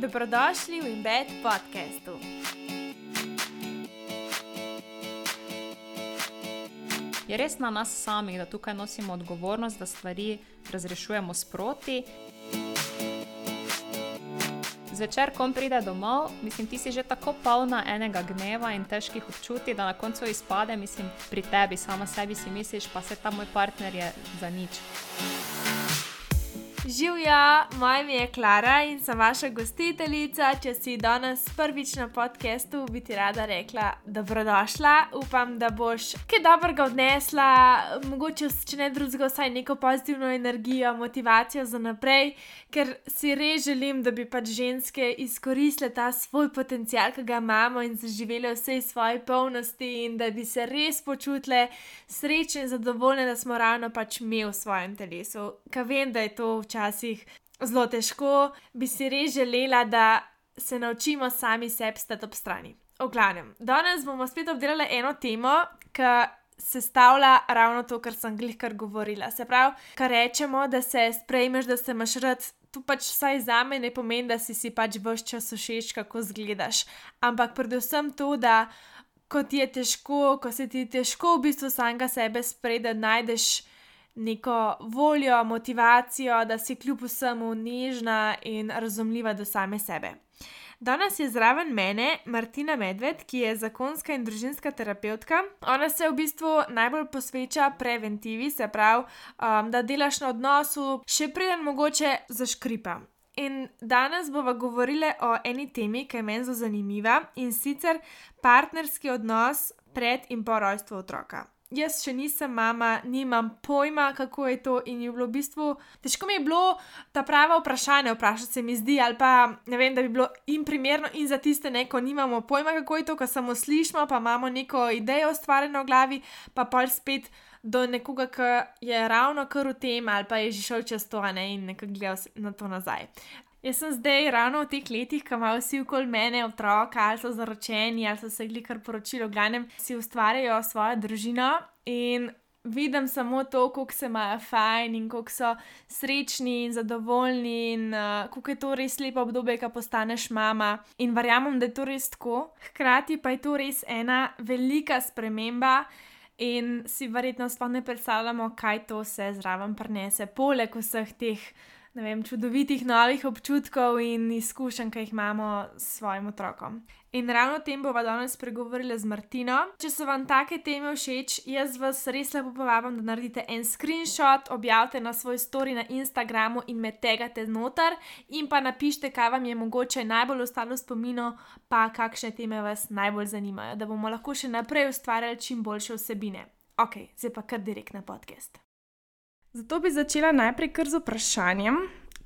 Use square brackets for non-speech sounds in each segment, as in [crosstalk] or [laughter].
Dobrodošli v Embed podkastu. Je res na nas samih, da tukaj nosimo odgovornost, da stvari razrešujemo sproti. Zvečer, ko pride domov, mislim, ti si že tako polna enega gneva in težkih občutij, da na koncu izpade, mislim, pri tebi, sama sebi si misliš, pa se ta moj partner je za nič. Živijo, moje ime je Klara in sem vaša gostiteljica. Če si danes prvič na podkastu, bi ti rada rekla, da dobrodošla. Upam, da boš kaj dobrega odnesla, mogoče, če ne drugega, vsaj neko pozitivno energijo, motivacijo za naprej, ker si res želim, da bi pač ženske izkoristile ta svoj potencial, ki ga imamo in zaživele vse svoje polnosti, in da bi se res počutile srečne in zadovoljne, da smo ravno pač mi v svojem telesu. Ker vem, da je to včasih zelo težko, bi si res želela, da se naučimo sami sebi stati ob strani. V glavnem, danes bomo spet obdelali eno temo, ki sestavlja ravno to, kar sem glih kar govorila. Se pravi, kar rečemo, da se sprejmeš, da se imaš rad. To pač vsaj za me ne pomeni, da si si pač vse čas všeč, kako zgledaš. Ampak predvsem to, da ko ti je težko, ko se ti je težko v bistvu samega sebe sprejeti, da najdeš neko voljo, motivacijo, da si kljub vsemu nežna in razumljiva do same sebe. Danes je zraven mene Martina Medved, ki je zakonska in družinska terapeutka. Ona se v bistvu najbolj posveča preventivi, se pravi, um, da delaš na odnosu, še preden mogoče zaškripa. In danes bomo govorili o eni temi, ki je meni zelo zanimiva in sicer partnerski odnos pred in po rojstvu otroka jaz še nisem mama, nimam pojma, kako je to. In je bilo v bistvu težko mi je bilo ta prava vprašanja vprašati, se mi zdi, ali pa ne vem, da bi bilo in primerno in za tiste, ne, ko nimamo pojma, kako je to, ko samo slišimo, pa imamo neko idejo ustvarjeno v glavi, pa pa spet. Do nekoga, ki je ravno kar v tem, ali pa je že šel čez to, ne, in nekako gledal na to nazaj. Jaz sem zdaj ravno v teh letih, ko imajo vsi okoli mene otroka, ali so zaročeni, ali so se gli kar poročili, glavnem si ustvarjajo svojo družino in vidim samo to, kako se imajo fajn in kako so srečni in zadovoljni in uh, kako je to res lepo obdobje, ko postaneš mama. In verjamem, da je to res tako. Hkrati pa je to res ena velika sprememba. In si verjetno sploh ne predstavljamo, kaj to vse zraven prenese, poleg vseh teh vem, čudovitih novih občutkov in izkušenj, ki jih imamo s svojim otrokom. In ravno o tem bomo danes spregovorili z Martino. Če so vam take teme všeč, jaz vas res lepo povabim, da naredite en screenshot, objavite na svoj story na Instagramu in me tegate noter, in pa napišite, kaj vam je mogoče najbolj ostalo spomino, pa kakšne teme vas najbolj zanimajo, da bomo lahko še naprej ustvarjali čim boljše vsebine. Ok, zdaj pa kar direkt na podcast. Zato bi začela najprej kar z vprašanjem,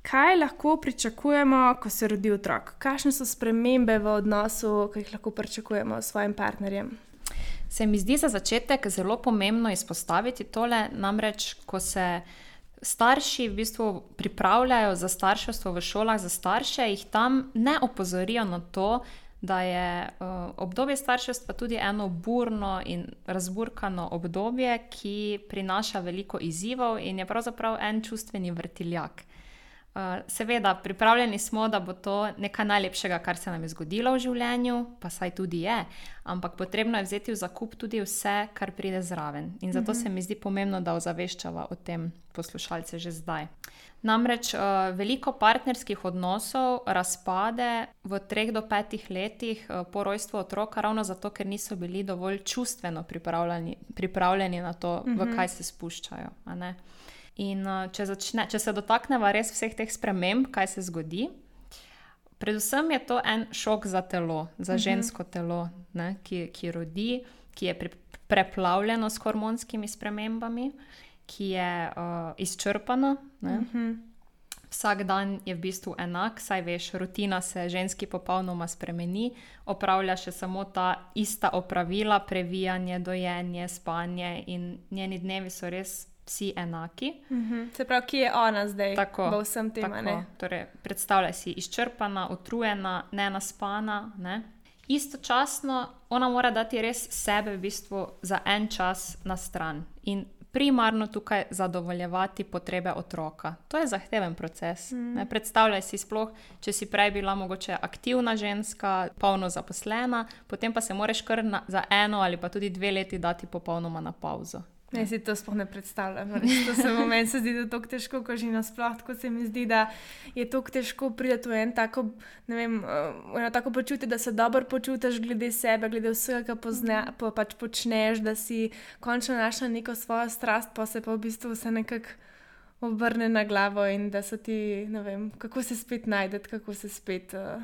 kaj lahko pričakujemo, ko se rodi otrok? Kakšne so spremembe v odnosu, ki jih lahko pričakujemo s svojim partnerjem? Se mi zdi za začetek zelo pomembno izpostaviti tole, namreč, ko se starši v bistvu pripravljajo za starševstvo v šolah za starše, jih tam ne opozorijo na to, da je uh, obdobje starševstva tudi eno burno in razburkano obdobje, ki prinaša veliko izzivov in je pravzaprav en čustveni vrtiljak. Uh, seveda, pripravljeni smo, da bo to nekaj najlepšega, kar se nam je zgodilo v življenju, pa saj tudi je, ampak potrebno je vzeti v zakup tudi vse, kar pride zraven. In zato mm -hmm. se mi zdi pomembno, da ozaveščava o tem poslušalce že zdaj. Namreč uh, veliko partnerskih odnosov razpade v treh do petih letih uh, po rojstvu otroka, ravno zato, ker niso bili dovolj čustveno pripravljeni, pripravljeni na to, mm -hmm. v mhm. kaj se spuščajo. In uh, če, začne, če se dotaknemo res vseh teh sprememb, kaj se zgodi. Predvsem je to en šok za telo, za mm -hmm. žensko telo, ne, ki, ki rodi, ki je pri, preplavljeno s hormonskimi spremembami ki je uh, izčrpana. Uh mhm. -huh. Vsak dan je v bistvu enak, saj veš, rutina se ženski popolnoma spremeni, opravlja še samo ta ista opravila, previjanje, dojenje, spanje in njeni dnevi so res vsi enaki. Uh mhm. -huh. Se pravi, ki je ona zdaj, tako v vsem tem? Torej, predstavljaj si izčrpana, utrujena, ne naspana. Ne? Istočasno ona mora dati res sebe v bistvu za en čas na stran. In primarno tukaj zadovoljevati potrebe otroka. To je zahteven proces. Mm. Predstavljaj si sploh, če si prej bila mogoče aktivna ženska, polno zaposlena, potem pa se moraš kar na, za eno ali pa tudi dve leti dati popolnoma na pauzo. Ne, si to sploh ne predstavljam. To se meni zdi, da je tako težko, ko že nasplošno, tako se mi zdi, da je tako težko priti v en tako, ne vem, uh, eno tako počutje, da se dobro počutiš glede sebe, glede vsega, kar pozna, po, pač počneš, da si končno našla neko svojo strast, pa se pa v bistvu vse nekako obrne na glavo in da se ti, ne vem, kako se spet najdete, kako se spet. Uh,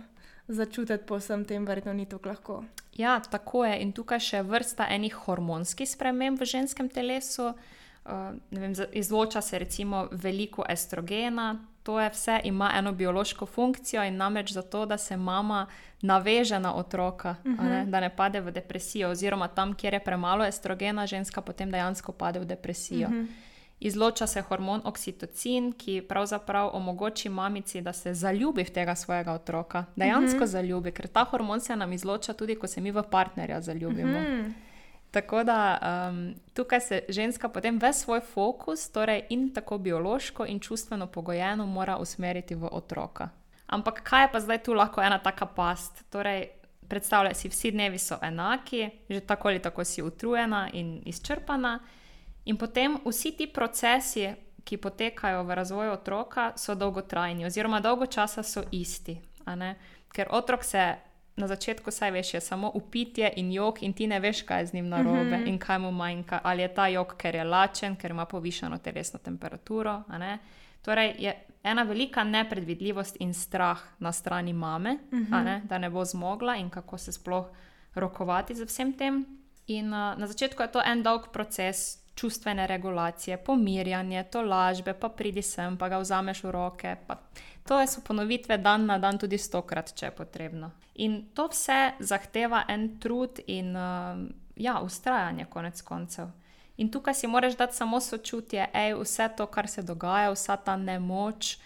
začutiti po vsem tem, verjetno ni tako lahko. Ja, tako je. In tukaj še vrsta enih hormonskih sprememb v ženskem telesu. Uh, vem, izloča se recimo veliko estrogena, to je vse, ima eno biološko funkcijo in namreč zato, da se mama naveže na otroka, uh -huh. ne, mhm. da ne pade v depresijo, oziroma tam, kjer je premalo estrogena, ženska potem dejansko pade v depresijo. Uh mhm. -huh. Izloča se hormon oksitocin, ki pravzaprav omogoča mamici, da se zaljubi v tega svojega otroka, dejansko uh mhm. -huh. zaljubi, ker ta hormon se nam izloča tudi, ko se mi v partnerja zaljubimo. Uh mhm. -huh. Tako da um, tukaj se ženska potem ves svoj fokus, torej in tako biološko in čustveno pogojeno, mora usmeriti v otroka. Ampak kaj je pa zdaj tu lahko ena taka past? Torej, predstavljaj si, vsi dnevi so enaki, že tako ali tako si utrujena in izčrpana. In potem vsi ti procesi, ki potekajo v razvoju otroka, so dolgotrajni, oziroma dolgo časa so isti. Ker otrok se na začetku, saj veš, je samo upitje in jok, in ti ne veš, kaj je z njim narobe mm -hmm. in kaj mu manjka. Ali je ta jok, ker je lačen, ker ima povišeno telesno temperaturo. Torej je ena velika nepredvidljivost in strah na strani mame, mm -hmm. ne? da ne bo zmogla in kako se sploh rokovati z vsem tem. In uh, na začetku je to en dolg proces, čustvene regulacije, pomirjanje, to lažbe, pa pridi sem, pa ga vzameš v roke. To so ponovitve dan na dan, tudi stokrat, če je potrebno. In to vse zahteva en trud in uh, ja, ustrajanje, konec koncev. In tukaj si moraš dati samo sočutje, je vse to, kar se dogaja, vsa ta nemoč,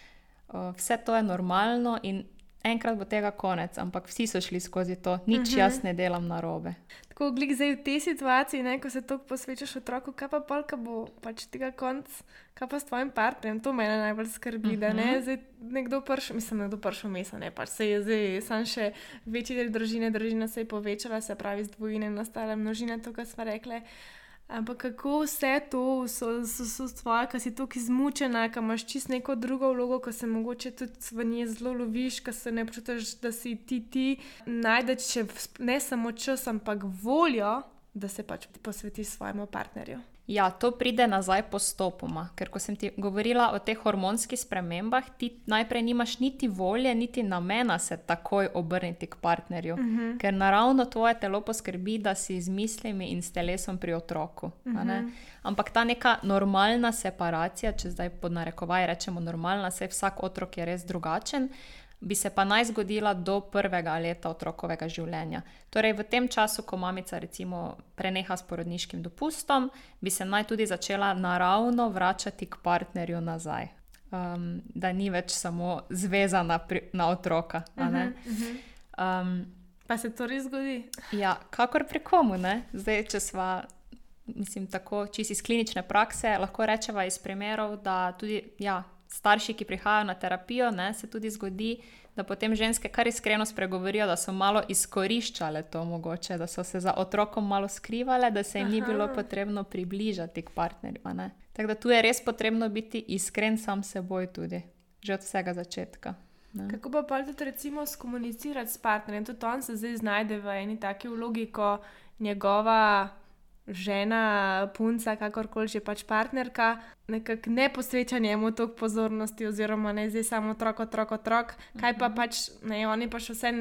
uh, vse to je normalno in enkrat bo tega konec, ampak vsi so šli skozi to, nič uh mhm. -huh. jaz ne delam na robe. Tako glik zdaj v tej situaciji, ne, ko se to posvečaš otroku, kaj pa polka bo pač tega konc, kaj pa s tvojim partnerjem, to me najbolj skrbi. Uh -huh. da, ne, mhm. zdaj nekdo prši, mislim, nekdo prši mesa, ne pač se je zdaj, sam še večji del družine, družina se je povečala, se pravi z dvojine nastale množine, to, kar smo rekli. Ampak kako vse to, so, so, so stvari, ki si tako izmučena, ki imaš čisto neko drugo vlogo, ki se mogoče tudi v njej zelo loviš, ki se ne počutiš, da si ti ti, najdeš ne samo čas, ampak voljo, da se pač posvetiš svojemu partnerju. Ja, to pride nazaj postopoma, ker ko sem ti govorila o teh hormonskih spremembah, ti najprej nimaš niti volje, niti namena se takoj obrniti k partnerju, uh mhm. -huh. ker naravno tvoje telo poskrbi, da si z mislimi in s telesom pri otroku. Uh -huh. Mhm. Ampak ta neka normalna separacija, če zdaj pod narekovaj rečemo normalna, se vsak otrok je res drugačen bi se pa naj zgodila do prvega leta otrokovega življenja. Torej, v tem času, ko mamica recimo preneha s porodniškim dopustom, bi se naj tudi začela naravno vračati k partnerju nazaj. Um, da ni več samo zvezana pri, na otroka. Uh -huh, uh -huh. um, pa se to res zgodi? Ja, kakor pri komu. Ne? Zdaj, če smo, mislim, tako čisto iz klinične prakse, lahko rečemo iz primerov, da tudi ja, starši, ki prihajajo na terapijo, ne, se tudi zgodi, da potem ženske kar iskreno spregovorijo, da so malo izkoriščale to mogoče, da so se za otrokom malo skrivale, da se jim Aha. ni bilo potrebno približati k partnerju. Tako da tu je res potrebno biti iskren sam seboj tudi, že od vsega začetka. Ne. Kako pa pa tudi recimo skomunicirati s partnerjem? Tudi on se zdaj znajde v eni taki vlogi, ko njegova žena, punca, kakorkoli že pač partnerka, nekako ne posveča njemu toliko pozornosti, oziroma ne zdaj samo otrok, otrok, otrok, kaj pa mhm. pač ne, oni pa še vse.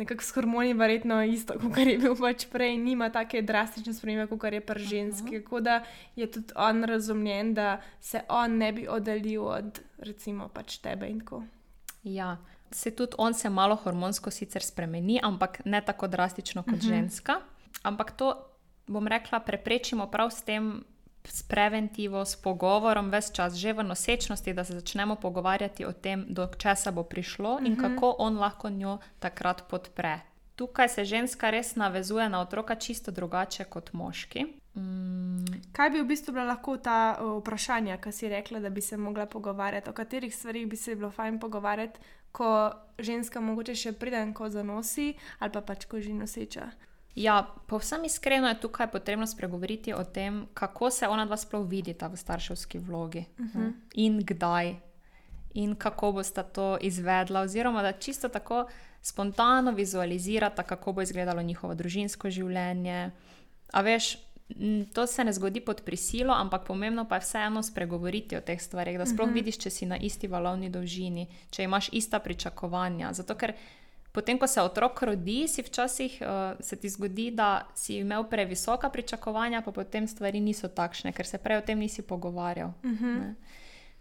Nekako s hormoni, verjetno isto, kot je bil pač prej, nima tako drastične spremembe, kot je pri ženski. Tako da je tudi on razumljen, da se on ne bi oddaljil od, recimo, pač tebe in tako. Ja, se tudi on se malo hormonsko sicer spremeni, ampak ne tako drastično kot uh mhm. -huh. ženska. Ampak to bom rekla, preprečimo prav s tem, s preventivo, s pogovorom, ves čas, že v nosečnosti, da se začnemo pogovarjati o tem, do česa bo prišlo in mhm. kako on lahko njo takrat podpre. Tukaj se ženska res navezuje na otroka čisto drugače kot moški. Mm, Kaj bi v bistvu bila lahko ta vprašanja, ki si rekla, da bi se mogla pogovarjati, o katerih stvarih bi se bilo fajn pogovarjati, ko ženska mogoče še priden, ko zanosi ali pa pač ko že noseča. Ja, povsem iskreno je tukaj potrebno spregovoriti o tem, kako se ona dva sploh vidita v starševski vlogi uh -huh. in kdaj in kako bosta to izvedla, oziroma da čisto tako spontano vizualizirata, kako bo izgledalo njihovo družinsko življenje. A veš, to se ne zgodi pod prisilo, ampak pomembno pa je vseeno spregovoriti o teh stvarih, da sploh uh -huh. vidiš, če si na isti valovni dolžini, če imaš ista pričakovanja. Zato, ker potem, ko se otrok rodi, si včasih uh, se ti zgodi, da si imel previsoka pričakovanja, pa potem stvari niso takšne, ker se prej o tem nisi pogovarjal. Uh -huh.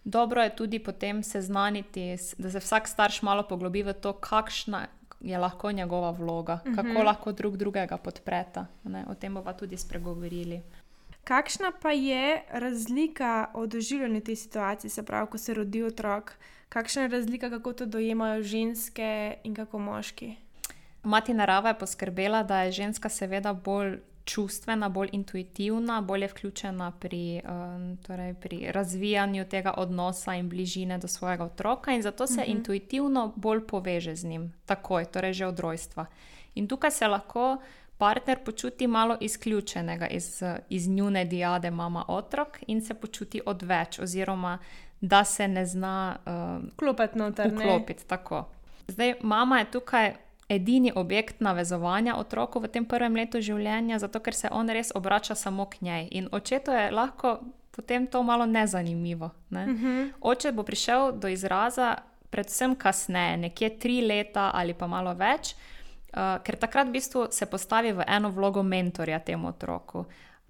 Dobro je tudi potem seznaniti, da se vsak starš malo poglobi v to, kakšna je lahko njegova vloga, uh -huh. kako lahko drug drugega podpreta. Ne? O tem bomo tudi spregovorili. Kakšna pa je razlika o doživljanju te situacije, se pravi, ko se rodi otrok? Kakšna je razlika, kako to dojemajo ženske in kako moški? Mati narava je poskrbela, da je ženska seveda bolj čustvena, bolj intuitivna, bolj vključena pri, um, torej pri razvijanju tega odnosa in bližine do svojega otroka, in zato se uh -huh. intuitivno bolj poveže z njim, takoj, torej že od rojstva. In tukaj se lahko partner počuti malo izključenega iz, iz njune diade mama-otrok in se počuti odveč, oziroma da se ne zna um, Klopet noter, ne? vklopiti. Tako. Zdaj, mama je tukaj edini objekt navezovanja otroku v tem prvem letu življenja, zato ker se on res obrača samo k njej. In očetu je lahko potem to malo nezanimivo. Ne? Uh -huh. Oče bo prišel do izraza predvsem kasneje, nekje tri leta ali pa malo več. Uh, ker takrat v bistvu se postavi v eno vlogo mentorja temu otroku,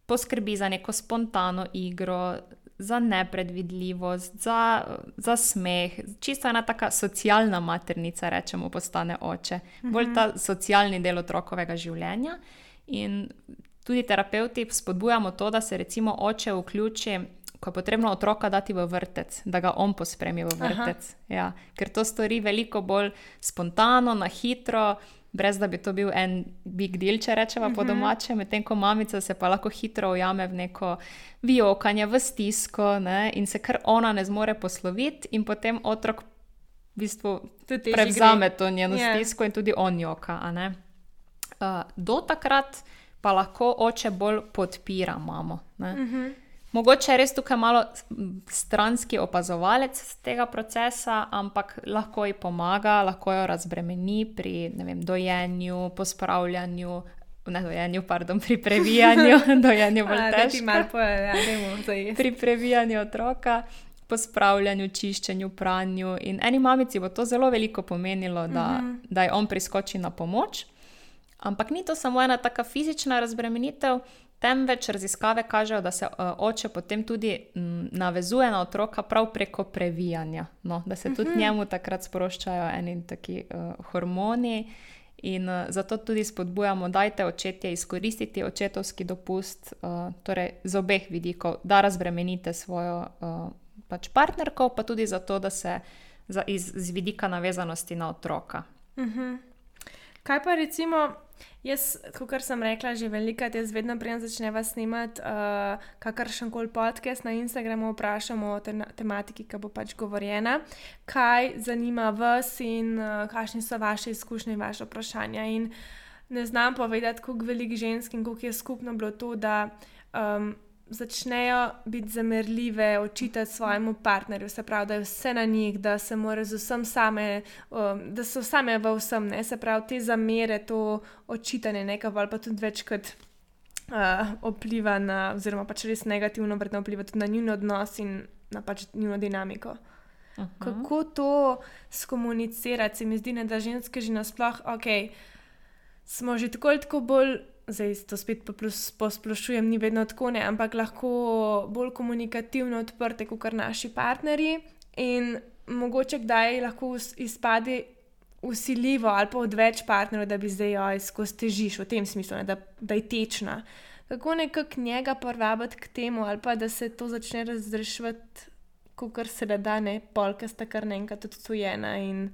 poskrbi za neko spontano igro, za nepredvidljivost, za, za smeh, čisto ena taka socialna maternica, rečemo, postane oče, uh bolj ta socialni del otrokovega življenja. In tudi terapeuti spodbujamo to, da se recimo oče vključi. Ko je potrebno otroka dati v vrtec, da ga on pospremi v vrtec. Ja, ker to stori veliko bolj spontano, na hitro, brez da bi to bil en big deal, če rečemo uh -huh. po domače, medtem ko mamica se pa lahko hitro ujame v neko vijokanje, v stisko ne, in se kar ona ne zmore posloviti, in potem otrok v bistvu Tudi prevzame gre. to njeno Ja. stisko in tudi on joka. Uh, do takrat pa lahko oče bolj podpira mamo. ne. Mogoče res tukaj malo stranski opazovalec tega procesa, ampak lahko ji pomaga, lahko jo razbremeni pri vem, dojenju, pospravljanju, ne dojenju, pardon, pri previjanju, [laughs] dojenju bolj A, težko ja, zdaj. pri previjanju otroka, pospravljanju, čiščenju, pranju. In eni mamici bo to zelo veliko pomenilo, da, uh -huh. da je on priskoči na pomoč. Ampak ni to samo ena taka fizična razbremenitev, temveč raziskave kažejo, da se uh, oče potem tudi navezuje na otroka prav preko previjanja. No, da se tudi uh -huh. njemu takrat sproščajo eni taki uh, hormoni. In uh, zato tudi spodbujamo, da je očetje izkoristiti očetovski dopust, uh, torej z obeh vidikov, da razbremenite svojo uh, pač partnerko, pa tudi zato, da se za, iz, z vidika navezanosti na otroka. Kaj pa recimo, jaz, kot sem rekla, že velikrat, jaz vedno prijem začneva snemati uh, kakršen koli podcast na Instagramu, vprašamo o te, tematiki, ki bo pač govorjena, kaj zanima vas in uh, kakšne so vaše izkušnje in vaše vprašanja. In ne znam povedati, koliko velik žensk in koliko je skupno bilo to, da. Um, Začnejo biti zamerljive, očitati svojemu partnerju, se pravi, da je vse na njih, da se morajo z vsem same, um, da so same v vsem, ne? se pravi, te zamere, to očitanje nekaj, ali pa tudi večkrat uh, vpliva na, oziroma pač res negativno vredno vpliva tudi na njihov odnos in na pač njihovo dinamiko. Uh -huh. Kako to skomunicirati, se mi zdi, ne, da ženske že nasploh, ok, smo že tako ali tako bolj zdaj to spet posplošujem, ni vedno tako, ne, ampak lahko bolj komunikativno odprte kot naši partnerji. In mogoče kdaj lahko izpade usiljivo ali pa od več partnerjev, da bi zdaj oj, skozi težiš v tem smislu, ne, da, da je tečna. Kako nekako njega privabiti k temu, ali pa da se to začne razrešiti, kot se da, ne, polka sta kar naenkrat odtujena in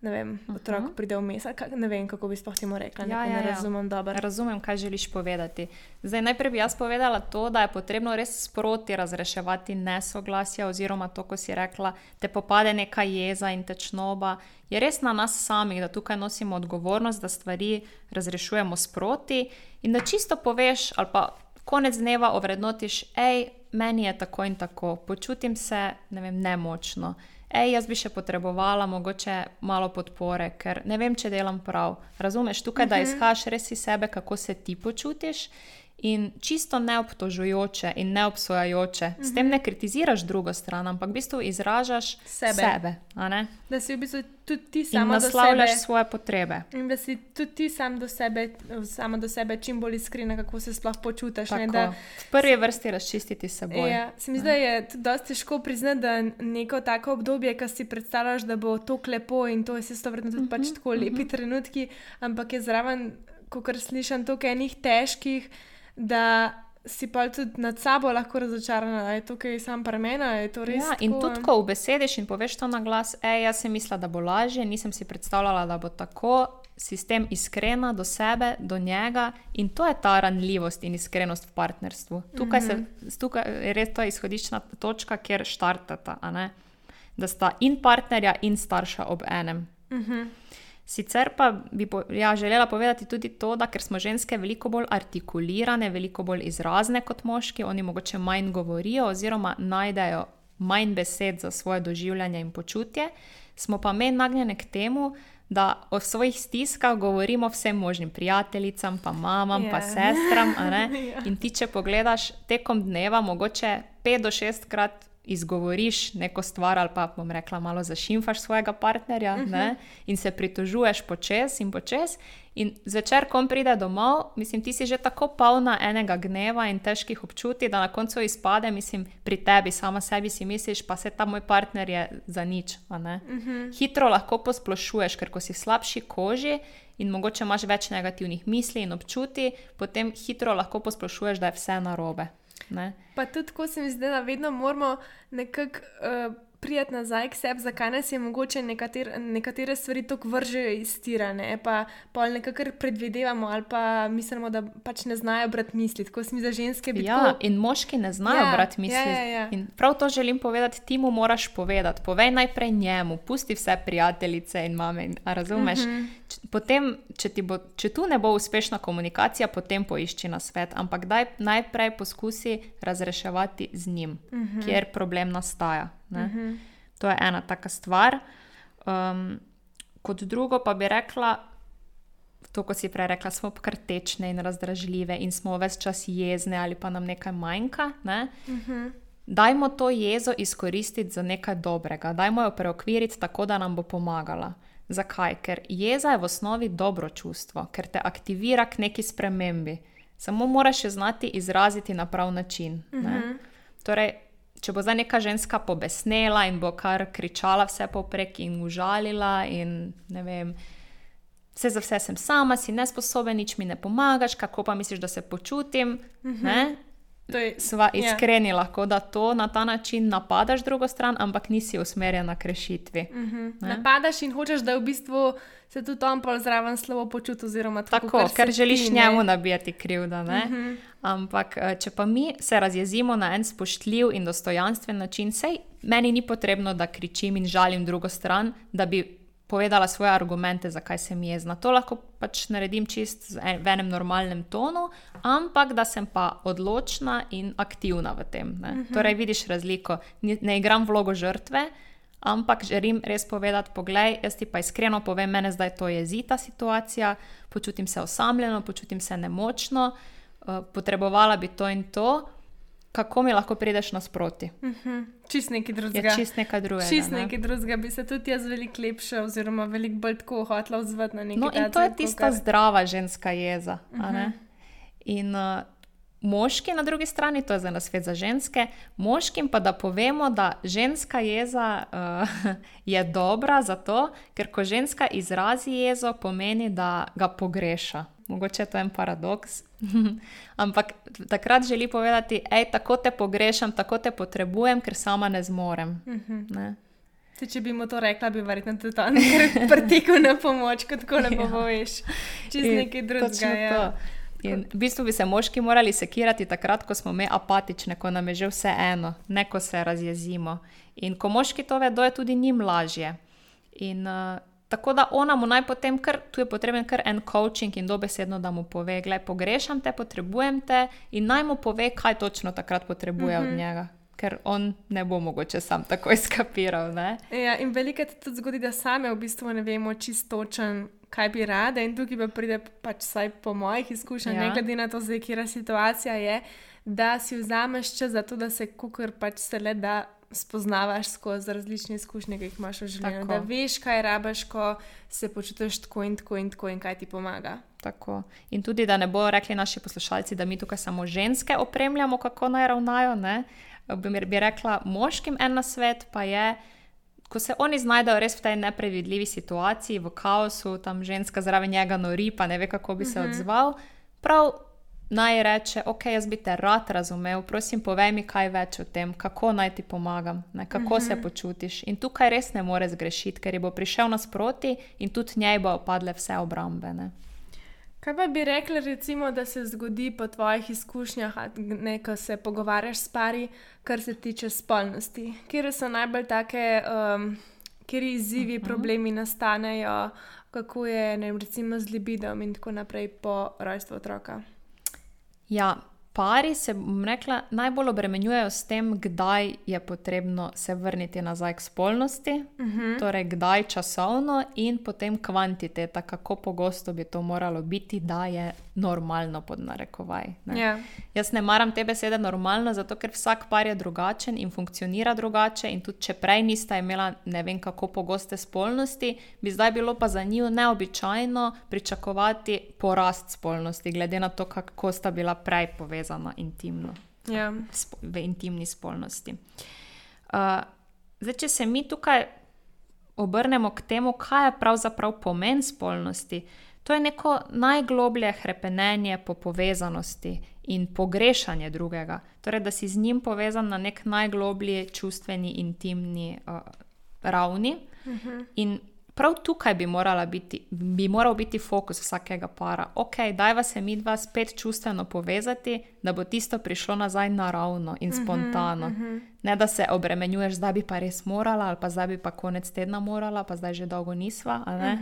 ne vem, otrok uh -huh. pride vmes. Ne vem, kako bi sploh temu rekla. Ja, ja, ne ja. razumem dobro. Razumem, kaj želiš povedati. Zdaj, najprej bi jaz povedala to, da je potrebno res sproti razreševati nesoglasja, oziroma to, ko si rekla, te popade neka jeza in tečnoba. Je res na nas samih, da tukaj nosimo odgovornost, da stvari razrešujemo sproti in da čisto poveš, ali pa konec dneva ovrednotiš, hej, meni je tako in tako, počutim se ne vem, nemočno hej, jaz bi še potrebovala mogoče malo podpore, ker ne vem, če delam prav. Razumeš, tukaj, uh -huh. da mhm. izhaš res iz sebe, kako se ti počutiš. In čisto neobtožujoče in neobsojajoče, uh -huh. s tem mhm. ne kritiziraš drugo stran, ampak v bistvu izražaš sebe. sebe da si v bistvu tudi ti sam do sebe. Svoje potrebe. In da si tudi ti sam do sebe, samo do sebe, čim bolj iskren, kako se sploh počutiš. Ne, da, v prvi vrsti razčistiti seboj. Ja, se mi zdi, da je dosti težko priznati, da neko tako obdobje, ki si predstavljaš, da bo to lepo in to je se stavljeno tudi uh -huh, pač mhm, tako lepi uh mhm. -huh. trenutki, ampak je zraven, ko kar slišim, toliko enih težkih da si pa tudi nad sabo lahko razočaran, da je to, kar je sam premen. Ja, in tudi, ko v besediš in poveš to na glas, ej, jaz sem mislila, da bo lažje, nisem si predstavljala, da bo tako. Sistem iskrena do sebe, do njega, in to je ta ranljivost in iskrenost v partnerstvu. Tukaj, se, mhm. tukaj je res ta izhodiščna točka, kjer štartata, da sta in partnerja, in starša ob enem. Uh mhm. Sicer pa bi ja, želela povedati tudi to, da ker smo ženske veliko bolj artikulirane, veliko bolj izrazne kot moški, oni mogoče manj govorijo oziroma najdejo manj besed za svoje doživljanje in počutje, smo pa mi nagnjene k temu, da o svojih stiskah govorimo vsem možnim prijateljicam, pa mamam, yeah. pa ja. sestram. yeah. [laughs] Ja. In ti, če pogledaš tekom dneva, mogoče pet do šestkrat izgovoriš neko stvar, ali pa bom rekla, malo zašimfaš svojega partnerja uh mhm. -huh. in se pritožuješ počes in počes. In zvečer, ko pride domov, mislim, ti si že tako polna enega gneva in težkih občutij, da na koncu izpade, mislim, pri tebi, sama sebi si misliš, pa se ta moj partner je za nič. Uh mhm. -huh. Hitro lahko posplošuješ, ker ko si slabši koži. In mogoče imaš več negativnih misli in občutij, potem hitro lahko posplošuješ, da je vse narobe. Ne? Pa tudi, ko se mi zdi, da vedno moramo nekako. Uh, prijeti nazaj k sebi, zakaj nas je mogoče nekater, nekatere stvari tako vržejo iz tira, ne? pa pa nekako predvidevamo ali pa mislimo, da pač ne znajo brati misli. Tako smo za ženske bili. Ja, in moški ne znajo ja, brati misli. Ja, ja, ja. In prav to želim povedati, ti mu moraš povedati. Povej najprej njemu, pusti vse prijateljice in mame. Razumeš? Uh mhm. -huh. Potem, če, bo, če tu ne bo uspešna komunikacija, potem poišči na svet. Ampak daj najprej poskusi razreševati z njim, mhm. -huh. kjer problem nastaja. Uh mhm. -huh. To je ena taka stvar. Um, kot drugo pa bi rekla, to, kot si prej rekla, smo krtečne in razdražljive in smo več čas jezne ali pa nam nekaj manjka. Ne? Uh mhm. -huh. Dajmo to jezo izkoristiti za nekaj dobrega, dajmo jo preokviriti tako, da nam bo pomagala. Zakaj? Ker jeza je v osnovi dobro čustvo, ker te aktivira k neki spremembi. Samo moraš jo znati izraziti na prav način. Uh -huh. Torej, če bo zdaj neka ženska pobesnela in bo kar kričala vse poprek in užalila, in ne vem, vse za vse sem sama, si nesposoben, nič mi ne pomagaš, kako pa misliš, da se počutim. Uh mhm. -huh. Sva ja. iskreni, yeah. lahko da to na ta način napadaš drugo stran, ampak nisi usmerjen k rešitvi. Uh mhm. -huh. Napadaš in hočeš, da v bistvu se tudi on pa zraven slovo počuti. Tako, tako ker želiš ti, njemu nabijati krivdo. Uh mhm. -huh. Ampak, eh, če pa mi se razjezimo na en spoštljiv in dostojanstven način, sej meni ni potrebno, da kričim in žalim drugo stran, da bi povedala svoje argumente, zakaj sem jezna. To lahko pač naredim čist v enem normalnem tonu, ampak da sem pa odločna in aktivna v tem. Uh mhm. -huh. Torej, vidiš razliko. Ne igram vlogo žrtve ampak želim res povedati, poglej, jaz ti pa iskreno povem, mene zdaj to jezi ta situacija, počutim se osamljeno, počutim se nemočno, uh, potrebovala bi to in to. Kako mi lahko prideš nasproti? Uh mhm. -huh. Čist nekaj drugega. Ja, čist nekaj drugega. Čist nekaj ne? drugega bi se tudi jaz veliko lepše, oziroma veliko bolj tako hotla odzvati na nekaj. No, in to je tista kar... zdrava ženska jeza. Uh -huh. In uh, moški na drugi strani, to je za nas svet za ženske, moškim pa da povemo, da ženska jeza uh, [laughs] je dobra zato, ker ko ženska izrazi jezo, pomeni, da ga pogreša. Mogoče je to en paradoks. [laughs] Ampak takrat želi povedati, hej, tako te pogrešam, tako te potrebujem, ker sama ne zmorem. Uh mhm. -huh. ne? Se, če bi mu to rekla, bi verjetno tudi on [laughs] pretekel na pomoč, kot ko ne poveš. Čez nekaj drugega. Ja. to. In v bistvu bi se moški morali sekirati takrat, ko smo mi apatični, ko nam je že vse eno, ne ko se razjezimo. In ko moški to vedo, je tudi njim lažje. In uh, tako da ona mu naj potem, kar, tu je potreben kar en coaching in dobesedno, da mu pove, gledaj, pogrešam te, potrebujem te in naj mu pove, kaj točno takrat potrebuje uh -huh. od njega. Ker on ne bo mogoče sam tako izkapiral. [laughs] Ne? Ja, in veliko se tudi zgodi, da same v bistvu ne vemo čistočen, kaj bi rade. In tukaj pa pride, pač vsaj po mojih izkušnjah, Ja. ja. ne glede na to, zdaj, kje situacija je, da si vzameš čas za to, da se kukar pač se le da spoznavaš skozi različne izkušnje, ki jih imaš v življenju. Tako. Da veš, kaj rabaš, ko se počutiš tako in tako in tako in kaj ti pomaga. Tako. In tudi, da ne bodo rekli naši poslušalci, da mi tukaj samo ženske opremljamo, kako naj ravnajo. Ne? Bi, bi rekla, moškim en na svet pa je, ko se oni znajdejo res v tej neprevidljivi situaciji, v kaosu, tam ženska zraven njega nori, pa ne ve, kako bi se odzval. Prav naj reče, ok, jaz bi te rad razumel, prosim, povej mi kaj več o tem, kako naj ti pomagam, ne, kako uh -huh. se počutiš. In tukaj res ne more zgrešiti, ker ji bo prišel nasproti in tudi njej bo padle vse obrambe. Ne. Kaj pa bi rekli, recimo, da se zgodi po tvojih izkušnjah, ne, ko se pogovarjaš s pari, kar se tiče spolnosti? Kje so najbolj take, um, kje izzivi, uh -huh. problemi nastanejo, kako je ne, recimo z libidom in tako naprej po rojstvu otroka? Ja, pari se, bom rekla, najbolj obremenjujejo s tem, kdaj je potrebno se vrniti nazaj k spolnosti, uh -huh. torej kdaj časovno in potem kvantiteta, kako pogosto bi to moralo biti, da je normalno pod narekovaj. ne. Ja. Jaz ne maram te besede normalno, zato ker vsak par je drugačen in funkcionira drugače. In tudi če prej nista imela ne vem kako pogoste spolnosti, bi zdaj bilo pa za njiju neobičajno pričakovati porast spolnosti, glede na to, kako sta bila prej povezana intimno, Ja. spo- v intimni spolnosti. Uh, zdaj, če se mi tukaj obrnemo k temu, kaj je pravzaprav pomen spolnosti. To je neko najgloblje hrepenenje po povezanosti in pogrešanje drugega. Torej, da si z njim povezan na nek najgloblji čustveni, intimni uh, ravni. Uh -huh. In prav tukaj bi, morala biti, bi moral biti fokus vsakega para. Ok, dajva se mi dva spet čustveno povezati, da bo tisto prišlo nazaj naravno in spontano. Uh -huh. Ne da se obremenjuješ, zdaj bi pa res morala, ali pa zdaj bi pa konec tedna morala, pa zdaj že dolgo nisva. a ne.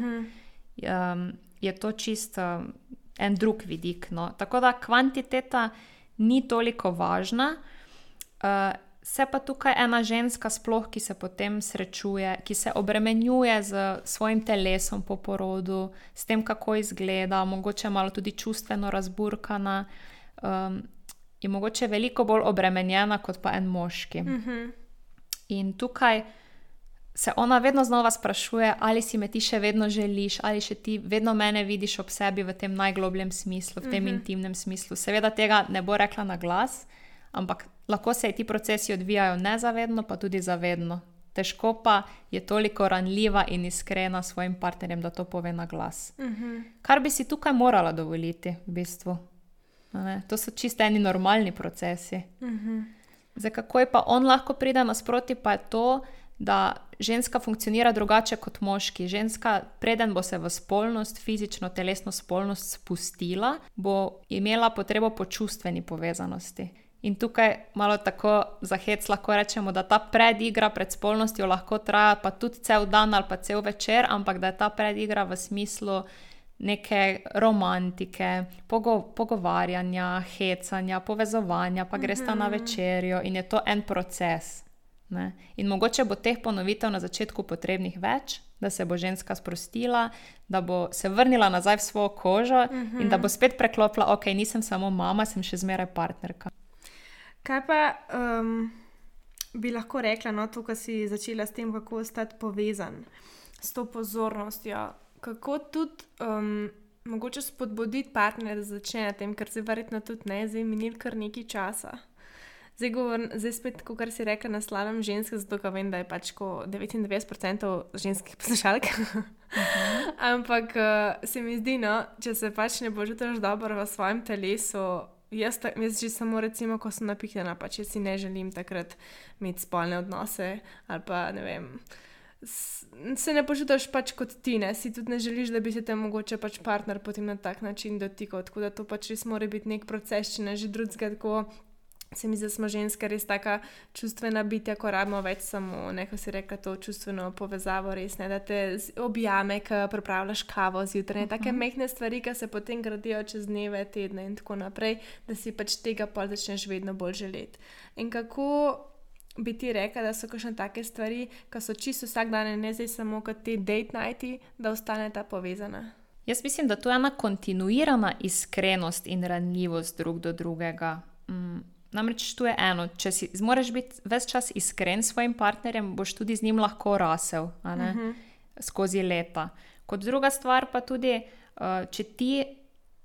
Um, je to čist um, en drug vidik. No. Tako da kvantiteta ni toliko važna. Uh, se pa tukaj ena ženska, sploh, ki se potem srečuje, ki se obremenjuje z svojim telesom po porodu, s tem, kako izgleda, mogoče malo tudi čustveno razburkana, um, je mogoče veliko bolj obremenjena kot pa en moški. Uh -huh. In tukaj se ona vedno znova sprašuje, ali si me ti še vedno želiš, ali še ti vedno mene vidiš ob sebi v tem najglobljem smislu, v tem uh -huh. intimnem smislu. Seveda tega ne bo rekla na glas, ampak lahko se ti procesi odvijajo nezavedno, pa tudi zavedno. Težko pa je toliko ranljiva in iskrena s svojim partnerjem, da to pove na glas. Uh -huh. Kar bi si tukaj morala dovoliti, v bistvu. Ne? To so čisto eni normalni procesi. Uh -huh. Zdaj, kako je pa on lahko pride nasproti, pa je to, da ženska funkcionira drugače kot moški. Ženska, preden bo se v spolnost, fizično, telesno spolnost spustila, bo imela potrebo po čustveni povezanosti. In tukaj malo tako za hec lahko rečemo, da ta predigra pred spolnostjo lahko traja pa tudi cel dan ali pa cel večer, ampak da je ta predigra v smislu neke romantike, pogo pogovarjanja, hecanja, povezovanja, pa greš ta na večerjo in je to en proces. Ne? In mogoče bo teh ponovitev na začetku potrebnih več, da se bo ženska sprostila, da bo se vrnila nazaj v svojo kožo uh -huh. in da bo spet preklopila, ok, nisem samo mama, sem še zmeraj partnerka. Kaj pa um, bi lahko rekla, no, to, kar si začela s tem, kako ostati povezan s to pozornostjo, kako tudi um, mogoče spodbuditi partnerja, da začne na tem, ker se verjetno tudi ne, zdaj minil kar nekaj časa. Zdaj, govor, zdaj spet, kot si rekla, naslavljam ženske, zato ker vem, da je pač 99% ženskih poslušalk. -huh. [laughs] Ampak uh, se mi zdi, no, če se pač ne počutiš dobro v svojem telesu, jaz, ta, jaz že samo, recimo, ko sem napihnjena, pa če si ne želim takrat imeti spolne odnose ali pa ne vem. se ne počutiš pač kot ti, ne? si tudi ne želiš, da bi se te mogoče pač partner potem na tak način dotikal. Tako da to pač res mora biti nek proces, če ne že drugega tako. Se mi zdi, da smo ženske res tako čustvena bitja, ko rabimo več samo, neko si reka, to čustveno povezavo, res ne, da te objame, ki pripravljaš kavo zjutraj. Uh -huh. Take mehke stvari, ki se potem gradijo čez dneve, tedne in tako naprej, da si pač tega pa začneš vedno bolj želeti. In kako bi ti rekla, da so kakšne take stvari, ki so čisto vsak dan in ne zdaj samo kot ti date nighti, da ostane ta povezana? Jaz mislim, da to je ena kontinuirana iskrenost in ranljivost drug do drugega. Mm. Namreč tu je eno, če si moraš biti ves čas iskren s svojim partnerjem, boš tudi z njim lahko rasel uh mhm. -huh. skozi leta. Kot druga stvar pa tudi, uh, če ti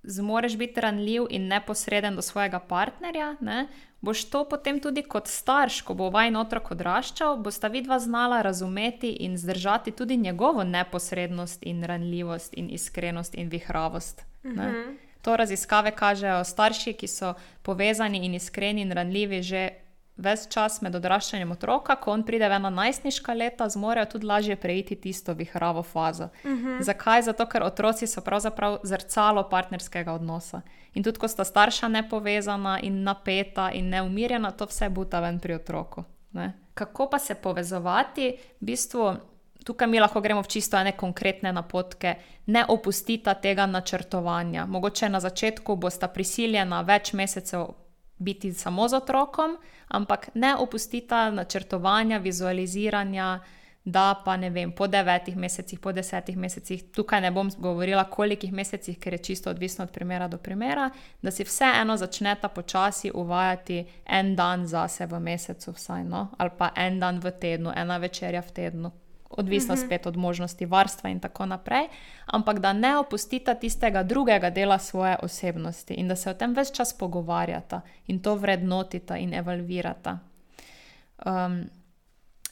zmoreš biti ranljiv in neposreden do svojega partnerja, ne, boš to potem tudi kot starš, ko bo vajen otrok odraščal, bosta vidva znala razumeti in zdržati tudi njegovo neposrednost in ranljivost in iskrenost in vihravost. Uh mhm. -huh. To raziskave kažejo starši, ki so povezani in iskreni in ranljivi že ves čas med odraščanjem otroka, ko on pride v ena najstniška leta, zmorejo tudi lažje preiti tisto vihravo fazo. Uh mhm. -huh. Zakaj? Zato, ker otroci so pravzaprav zrcalo partnerskega odnosa. In tudi, ko sta starša nepovezana in napeta in neumirjena, to vse buta ven pri otroku. Ne? Kako pa se povezovati, v bistvu. Tukaj mi lahko gremo v čisto ene konkretne napotke, ne opustite tega načrtovanja. Mogoče na začetku boste prisiljeni več mesecev biti samo z otrokom, ampak ne opustite načrtovanja, vizualiziranja, da pa ne vem, po devetih mesecih, po desetih mesecih, tukaj ne bom govorila, kolikih mesecih, ker je čisto odvisno od primera do primera, da si vseeno začnete počasi uvajati en dan zase v mesecu, vsaj, no? ali pa en dan v tednu, ena večerja v tednu odvisno mhm. spet od možnosti varstva in tako naprej, ampak da ne opustite tistega drugega dela svoje osebnosti in da se o tem več čas pogovarjata in to vrednotita in evalvirata. Um,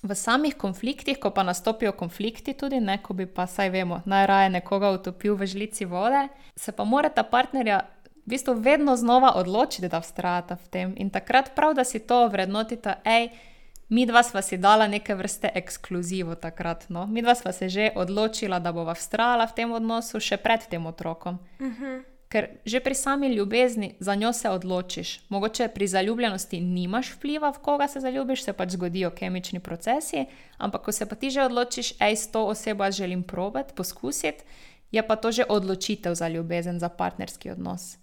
v samih konfliktih, ko pa nastopijo konflikti, tudi ne, ko bi pa, saj vemo, najraje nekoga utopil v žlici vode, se pa morata partnerja. V bistvu vedno znova odločiti, da vztrajata v tem, in takrat prav, da si to vrednotite, hej, mi dva sva si dala neke vrste ekskluzivo takrat. No? Mi dva sva se že odločila, da bova vztrajala v tem odnosu še pred tem otrokom. Uh mhm. -huh. Ker že pri sami ljubezni za njo se odločiš. Mogoče pri zaljubljenosti nimaš vpliva, v koga se zaljubiš, se pač zgodijo kemični procesi, ampak ko se pa ti že odločiš, hej, s to osebo želim probati, poskusiti, je pa to že odločitev za ljubezen, za partnerski odnos.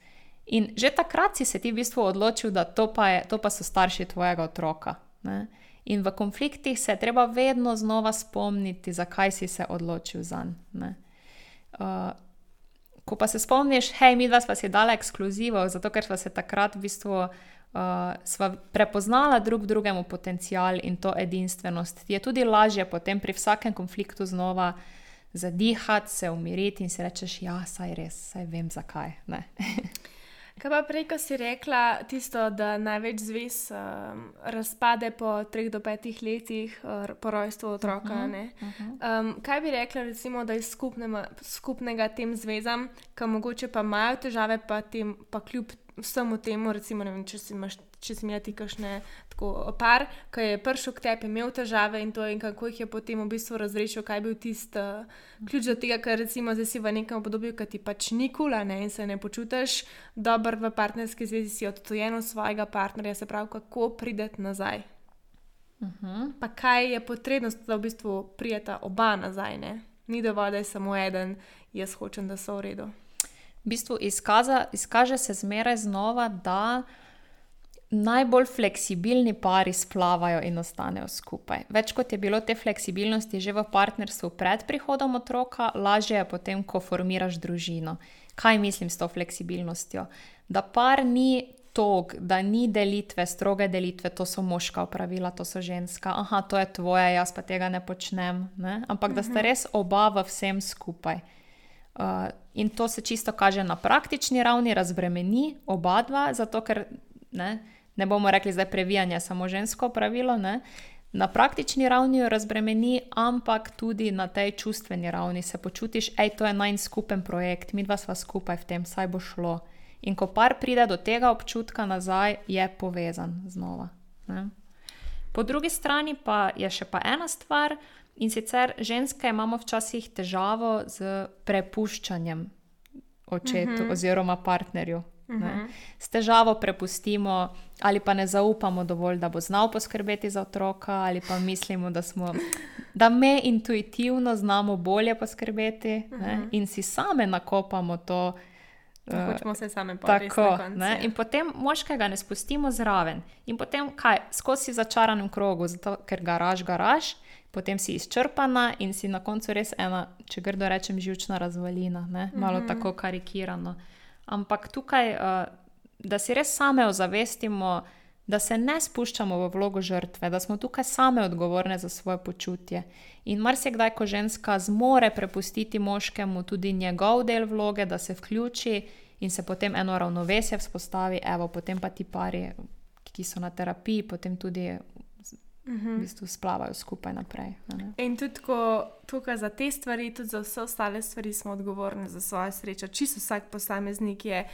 In že takrat si se ti v bistvu odločil, da to pa, je, to pa so starši tvojega otroka. Ne? In v konfliktih se je treba vedno znova spomniti, zakaj si se odločil za njega. Uh, ko pa se spomniš, hej, mi dva sva si dala ekskluzivo, zato ker sva se takrat v bistvu uh, prepoznala drug drugemu potencial in to edinstvenost, je tudi lažje potem pri vsakem konfliktu znova zadihati, se umiriti in si rečeš, ja, saj res, saj vem zakaj. [laughs] Kaj pa prej, ko si rekla tisto, da največ zvez um, razpade po treh do petih letih uh, po rojstvu otroka? Uh -huh, uh -huh. um, kaj bi rekla, recimo, da je skupnema, skupnega tem zvezam, ki mogoče pa imajo težave, pa, tem, pa kljub vsemu temu, recimo, vem, če si imaš če si imel ti kakšne tako par, ki je prišel k tebi, imel težave in to, in kako jih je potem v bistvu razrešil, kaj je bil tisti uh, ključ do tega, ker recimo zdaj si v nekem obdobju, ki ti pač ni kula ne, in se ne počutiš dobro v partnerski zvezi, si odtujen od svojega partnerja, se pravi, kako prideti nazaj. Uh mhm. -huh. Pa kaj je potrebno, da v bistvu prijeta oba nazaj, ne? ni dovolj, da je samo eden, jaz hočem, da so v redu. V bistvu izkaza, izkaže se zmeraj znova, da najbolj fleksibilni pari splavajo in ostanejo skupaj. Več kot je bilo te fleksibilnosti že v partnerstvu pred prihodom otroka, lažje je potem, ko formiraš družino. Kaj mislim s to fleksibilnostjo? Da par ni tog, da ni delitve, stroge delitve, to so moška pravila, to so ženska, aha, to je tvoje, jaz pa tega ne počnem. Ne? Ampak da sta mhm. res oba v vsem skupaj. Uh, in to se čisto kaže na praktični ravni, razbremeni oba dva, zato ker ne, ne bomo rekli, da je previjanje samo žensko pravilo, ne? na praktični ravni jo razbremeni, ampak tudi na tej čustveni ravni se počutiš, je to en skupen projekt, mi dva sva skupaj v tem, saj bo šlo. In ko par pride do tega občutka nazaj, je povezan znova. Ne? Po drugi strani pa je še pa ena stvar, in sicer ženske imamo včasih težavo z prepuščanjem očetu uh -huh. oziroma partnerju. Uh -huh. S težavo prepustimo, ali pa ne zaupamo dovolj, da bo znal poskrbeti za otroka, ali pa mislimo, da, smo, da me intuitivno znamo bolje poskrbeti uh -huh. in si same nakopamo to. Hočemo se sami povedati. In potem moškega ne spustimo zraven. In potem kaj, skozi začaranem krogu, zato, ker garaž, garaž, potem si izčrpana in si na koncu res ena, če grdo rečem, živčna razvalina, ne? malo mm -hmm. tako karikirano. Ampak tukaj, uh, da si res same ozavestimo, da se ne spuščamo v vlogo žrtve, da smo tukaj same odgovorne za svoje počutje. In marsikdaj, ko ženska zmore prepustiti moškemu tudi njegov del vloge, da se vključi in se potem eno ravnovesje vzpostavi, evo, potem pa ti pari, ki so na terapiji, potem tudi v Mhm. bistvu splavajo skupaj naprej. In tudi, ko tukaj za te stvari, tudi za vse ostale stvari, smo odgovorni za svojo srečo. Čisto vsak posameznik je,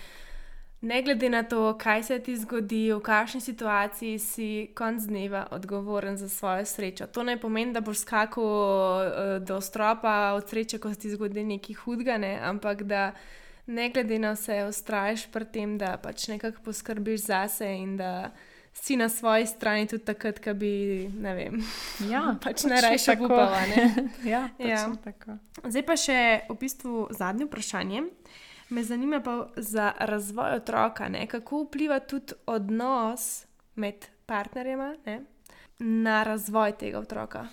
ne glede na to, kaj se ti zgodi, v kakšni situaciji si konc dneva odgovoren za svojo srečo. To ne pomeni, da boš skakal eh, do stropa od sreče, ko se ti zgodi nekaj hudega, ne? ampak da ne glede na vse, ustraješ pri tem, da pač nekako poskrbiš zase in da. Si na svoji strani tudi takrat, ko bi, ne vem, [laughs] Ja, pač tako. upala. [laughs] ja, Ja. tako. Zdaj pa še v bistvu zadnje vprašanje. Me zanima pa za razvoj otroka, ne? kako vpliva tudi odnos med partnerjema ne? na razvoj tega otroka.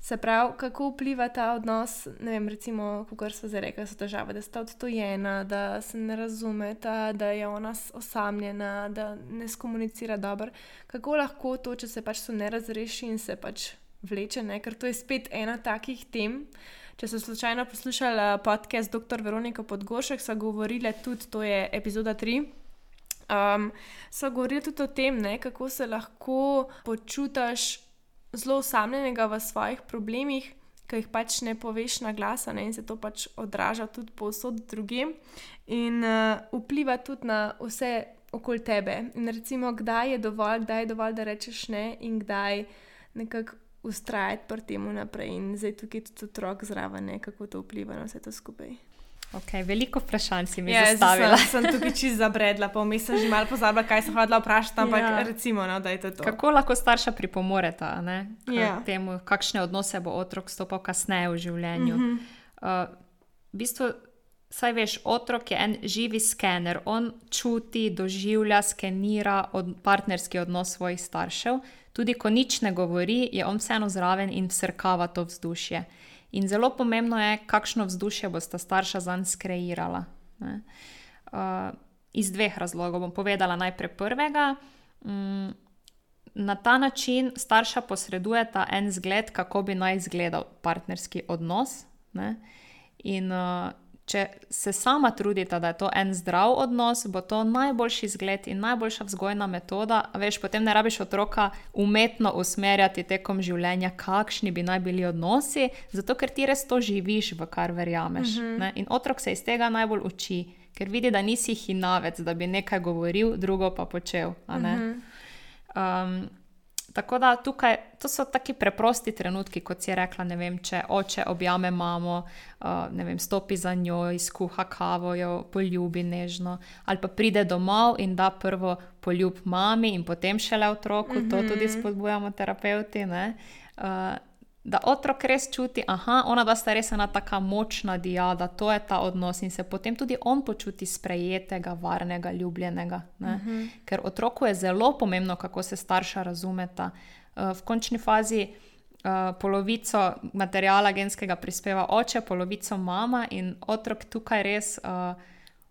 Se pravi, kako vpliva ta odnos, ne vem, recimo, kot so zdaj rekli, so težave, da sta odtojena, da se ne razumeta, da je ona osamljena, da ne skomunicira dobro. Kako lahko to, če se pač to ne razreši in se pač vleče, ne? ker to je spet ena takih tem. Če ste slučajno poslušali podcast dr. Veronika Podgošek, so govorile tudi, to je epizoda 3. Um, so govorili tudi o tem, ne, kako se lahko počutiš zelo osamljenega v svojih problemih, ki jih pač ne poveš na glas, in se to pač odraža tudi povsod drugim, in uh, vpliva tudi na vse okoli tebe. In recimo, kdaj je dovolj, kdaj je dovolj, da rečeš ne, in kdaj nekako ustrajati pri tem naprej. In zdaj tukaj je tudi otrok zraven, ne, kako to vpliva na vse to skupaj. Okay, veliko vprašanj si mi Ja, yeah, zastavila. sem, [laughs] sem tukaj čist zabredla, pa vmes sem že malo pozabila, kaj sem hodila vprašati, ampak Ja. ja. recimo, no, da je to. Kako lahko starša pripomoreta ne, k Ja. temu, kakšne odnose bo otrok stopal kasneje v življenju? Mhm. Uh, v bistvu, saj veš, otrok je en živi skener, on čuti, doživlja, skenira od, partnerski odnos svojih staršev. Tudi ko nič ne govori, je on vseeno zraven in srkava to vzdušje. In zelo pomembno je, kakšno vzdušje bosta starša zanj skreirala. ne. Uh, iz dveh razlogov bom povedala najprej prvega. Mm, na ta način starša posredujeta en zgled, kako bi naj izgledal partnerski odnos. Ne? In uh, če se sama trudita, da je to en zdrav odnos, bo to najboljši zgled in najboljša vzgojna metoda. Veš, potem ne rabiš otroka umetno usmerjati tekom življenja, kakšni bi naj bili odnosi, zato ker ti res to živiš, v kar verjameš. Uh -huh. In otrok se iz tega najbolj uči, ker vidi, da nisi hinavec, da bi nekaj govoril, drugo pa počel. a ne. Um, tako da tukaj to so taki preprosti trenutki, kot si rekla. Ne vem, če oče objame mamo, uh, ne vem, stopi za njo, izkuha kavo, jo poljubi nežno, ali pa pride domov in da prvo poljub mami in potem šele otroku, mm -hmm. to tudi spodbujamo terapeuti. ne. Uh, Da otrok res čuti, da ona dva sta res ena tako močna diada, to je ta odnos in se potem tudi on počuti sprejetega, varnega, ljubljenega. Uh -huh. Ker otroku je zelo pomembno, kako se starša razumeta. Uh, v končni fazi uh, polovico materijala genskega prispeva oče, polovico mama in otrok tukaj res uh,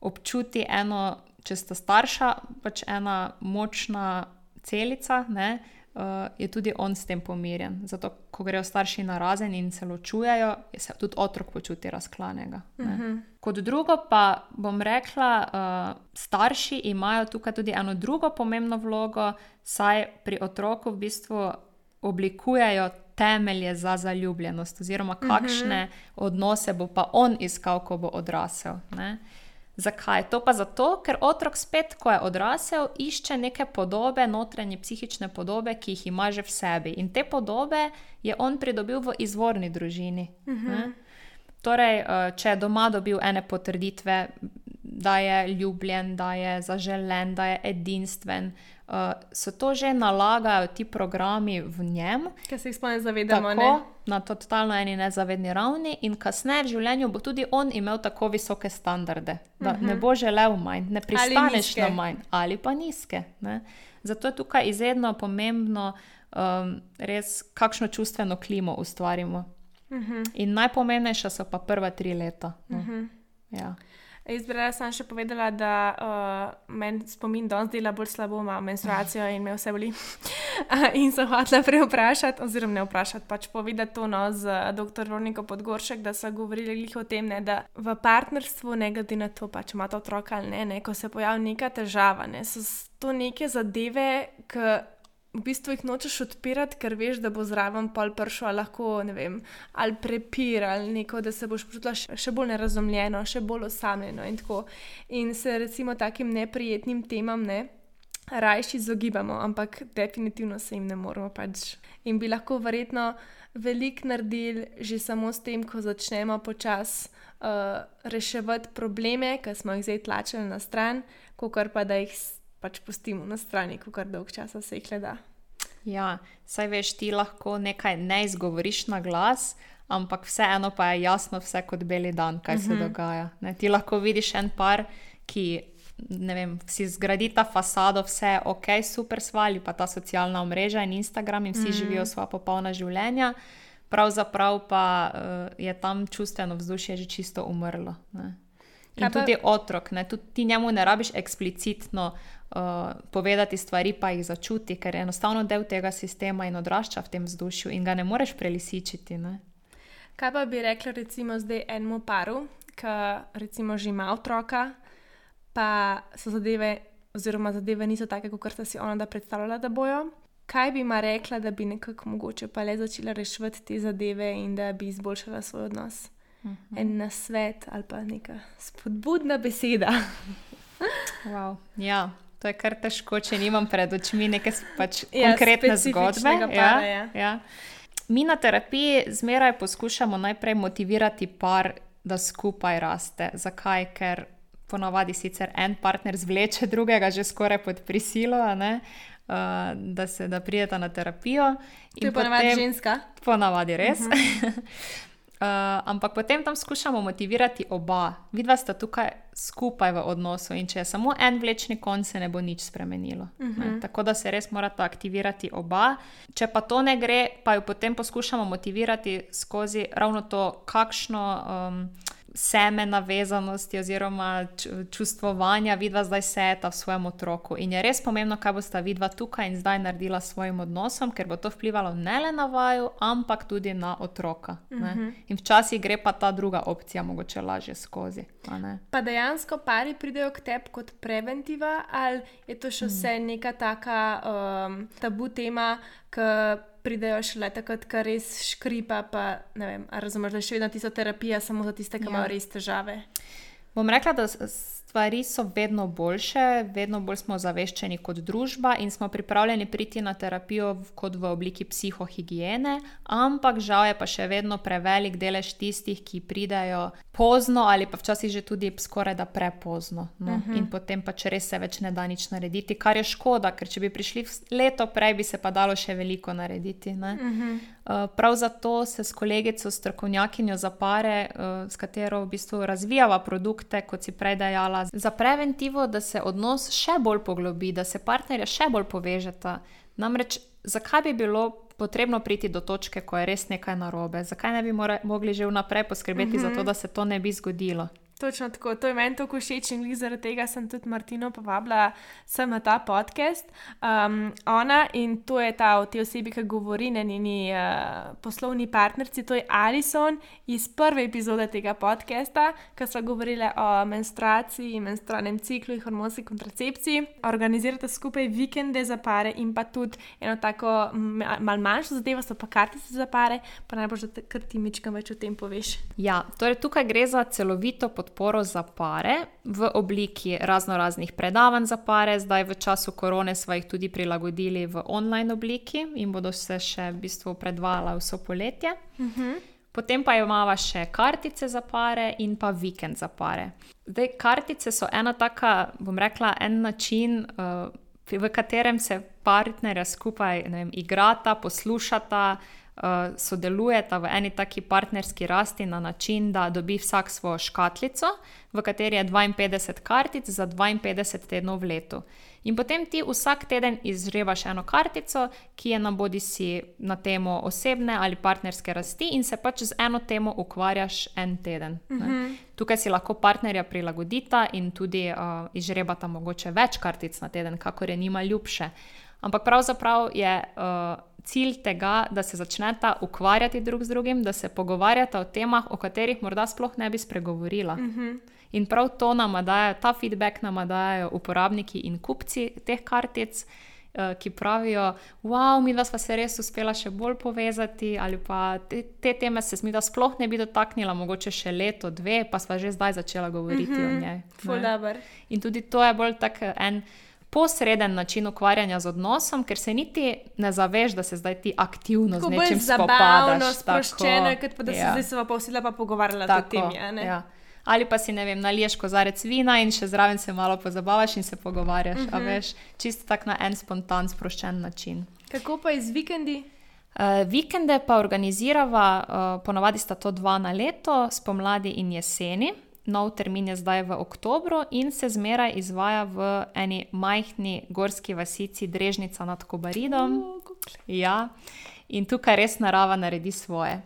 občuti eno, če sta starša, pač ena močna celica. Ne? Uh, je tudi on s tem pomirjen. Zato, ko grejo starši na razen in se ločujejo, se tudi otrok počuti razklanega. Uh -huh. Kot drugo, pa bom rekla, uh, starši imajo tukaj tudi eno drugo pomembno vlogo, saj pri otroku v bistvu oblikujejo temelje za zaljubljenost, oziroma kakšne uh -huh. odnose bo pa on iskal, ko bo odrasel. Ne? Zakaj? To pa zato, ker otrok spet, ko je odrasel, išče neke podobe, notranje psihične podobe, ki jih ima že v sebi. In te podobe je on pridobil v izvorni družini. Uh -huh. Torej, eh, če je doma dobil ene potrditve, da je ljubljen, da je zaželen, da je edinstven, uh, se to že nalagajo ti programi v njem. Ker se jih sploh ne zavedamo. Tako, ne? Na totalno eni nezavedni ravni, in kasneje v življenju bo tudi on imel tako visoke standarde, da uh -huh. ne mhm. bo želel manj, ne pristaneš na manj ali pa nizke. Ne? Zato je tukaj izredno pomembno, um, res, kakšno čustveno klimo ustvarimo. Uh mhm. -huh. In najpomembnejša so pa prva tri leta. Uh mhm. -huh. ja. Izbrala sem še povedala, da uh, meni spomin danes dela bolj slabo, ima menstruacijo in me vse boli. [laughs] in sem hotela prej vprašati, oziroma ne vprašati, pač povedati to no, z dr. Roniko Podgoršek, da so govorili o tem, ne, da v partnerstvu, ne glede na to, če imate otroka ali ne, ne, ko se pojavi neka težava, ne, so to neke zadeve, ki v bistvu jih nočeš odpirati, ker veš, da bo zraven pol pršo, lahko ne vem, ali prepir, ali neko, da se boš počutila še bolj nerazumljeno, še bolj osamljeno in tako. In se recimo takim neprijetnim temam ne. Rajši izogibamo, ampak definitivno se jim ne moramo pač. In bi lahko verjetno veliko naredili že samo s tem, ko začnemo počasi uh, reševati probleme, ki smo jih zdaj tlačili na stran, kot pa da jih pač pustimo na strani, ko kar dolg časa se jih gleda. Ja, saj veš, ti lahko nekaj ne izgovoriš na glas, ampak vseeno pa je jasno, vse kot beli dan, kaj uh -huh. se mhm. dogaja. Ne, ti lahko vidiš en par, ki vem, si zgradi ta fasado, vse je ok, super svali, pa ta socialna mreža in Instagram in vsi uh mhm. -huh. živijo svoje popolna življenja. Pravzaprav pa uh, je tam čustveno vzdušje že čisto umrlo. Ne. In pa... tudi otrok, ne, tudi ti njemu ne rabiš eksplicitno povedati stvari, pa jih začuti, ker je enostavno del tega sistema in odrašča v tem vzdušju in ga ne moreš prelisičiti. Ne? Kaj pa bi rekla, recimo, zdaj enemu paru, ki recimo že ima otroka, pa so zadeve, oziroma zadeve niso take, kot sta si ona da predstavljala, da bojo. Kaj bi ima rekla, da bi nekako mogoče pa le začela reševati te zadeve in da bi izboljšala svoj odnos? Uh mhm. -huh. En na svet ali pa neka spodbudna beseda. wow. Ja, To je kar težko, če nimam pred očmi neke pač ja, konkretne zgodbe. Ja, para, ja. Ja. Mi na terapiji zmeraj poskušamo najprej motivirati par, da skupaj raste. Zakaj? Ker ponavadi sicer en partner zvleče drugega že skoraj pod prisilo. Uh, da se da prijeta na terapijo. To je ponavadi ženska. Ponavadi res. Uh mhm. -huh. [laughs] Uh, ampak potem tam skušamo motivirati oba, vidva sta tukaj skupaj v odnosu in če je samo en vlečni konc, se ne bo nič spremenilo. Uh -huh. Mhm. Tako da se res morata aktivirati oba. Če pa to ne gre, pa jo potem poskušamo motivirati skozi ravno to, kakšno. Um, seme navezanosti oziroma čustvovanja vidva zdaj seta v svojem otroku. In je res pomembno, kaj bosta vidva tukaj in zdaj naredila s svojim odnosom, ker bo to vplivalo ne le na vaju, ampak tudi na otroka. Uh mhm. -huh. In včasih gre pa ta druga opcija mogoče lažje skozi. Pa dejansko pari pridejo k tebi kot preventiva, ali je to še vse neka taka um, tabu tema, ki pridejo šele takrat, ko res škripa. Pa, vem, razumeš, da je še vedno tisto terapija samo za tiste, ki ja. imajo res težave. Bom rekla, da stvari so vedno boljše, vedno bolj smo zaveščeni kot družba in smo pripravljeni priti na terapijo kot v obliki psihohigiene, ampak žal je pa še vedno prevelik delež tistih, ki pridejo pozno ali pa včasih že tudi skoraj da prepozno. No? Uh mhm. -huh. In potem pa če res se več ne da nič narediti, kar je škoda, ker če bi prišli leto prej, bi se pa dalo še veliko narediti. Uh -huh. uh, prav zato se s kolegico, strokovnjakinjo za pare, uh, s katero v bistvu razvijava produkte, kot si prej dejala za preventivo, da se odnos še bolj poglobi, da se partnerja še bolj povežeta. Namreč, zakaj bi bilo potrebno priti do točke, ko je res nekaj narobe? Zakaj ne bi mogli že vnaprej poskrbeti mm -hmm. za to, mhm. da se to ne bi zgodilo? Točno tako, to je meni tako všeč in zaradi tega sem tudi Martino povabila sem na ta podcast. Um, ona in to je ta o tej osebi, ki govori na njeni uh, poslovni partnerci, to je Alison iz prve epizode tega podcasta, ki so govorili o menstruaciji, menstrualnem ciklu in hormonski kontracepciji. Organizirate skupaj vikende za pare in pa tudi eno tako mal manjšo zadevo, so pa kartice za pare, pa najbolj, da ti mičkam več o tem poveš. Ja, torej tukaj gre za celovito podporo podporo za pare v obliki razno raznih predavanj za pare. Zdaj, v času korone, smo jih tudi prilagodili v online obliki in bodo se še v bistvu predvajala vso poletje. Uh -huh. Potem pa imamo še kartice za pare in pa vikend za pare. Zdaj, kartice so ena taka, bom rekla, en način, uh, v katerem se partnerja skupaj vem, igrata, poslušata uh, sodelujeta v eni taki partnerski rasti na način, da dobi vsak svojo škatlico, v kateri je 52 kartic za 52 tednov v letu. In potem ti vsak teden izžrebaš eno kartico, ki je na bodi si na temo osebne ali partnerske rasti, in se pač z eno temo ukvarjaš en teden. Uh mhm. -huh. Tukaj si lahko partnerja prilagodita in tudi uh, izžrebata mogoče več kartic na teden, kakor je njima ljubše. Ampak pravzaprav je. Uh, cilj tega, da se začneta ukvarjati drug z drugim, da se pogovarjata o temah, o katerih morda sploh ne bi spregovorila. Uh mhm. -huh. In prav to nam dajo, ta feedback nam dajo uporabniki in kupci teh kartic. Eh, ki pravijo, wow, mi dva sva se res uspela še bolj povezati, ali pa te, te teme se mi da sploh ne bi dotaknila, mogoče še leto, dve, pa sva že zdaj začela govoriti mm -hmm. o mhm. njej. In tudi to je bolj tak en posreden način ukvarjanja z odnosom, ker se niti ne zaveš, da se zdaj ti aktivno z nečim spopadaš. Sproščeno, kot pa da ja. se zdaj pa vsi pa pogovarjala o tem. Ja. Ali pa si, ne vem, naliješ kozarec vina in še zraven se malo pozabavaš in se pogovarjaš. Uh -huh. veš, čisto tak na en spontan, sproščen način. Kako pa iz vikendi? Uh, vikende pa organizirava, uh, ponavadi sta to dva na leto, spomladi in jeseni nov termin je zdaj v oktobru in se zmeraj izvaja v eni majhni gorski vasici Drežnica nad Kobaridom. Ja, in tukaj res narava naredi svoje.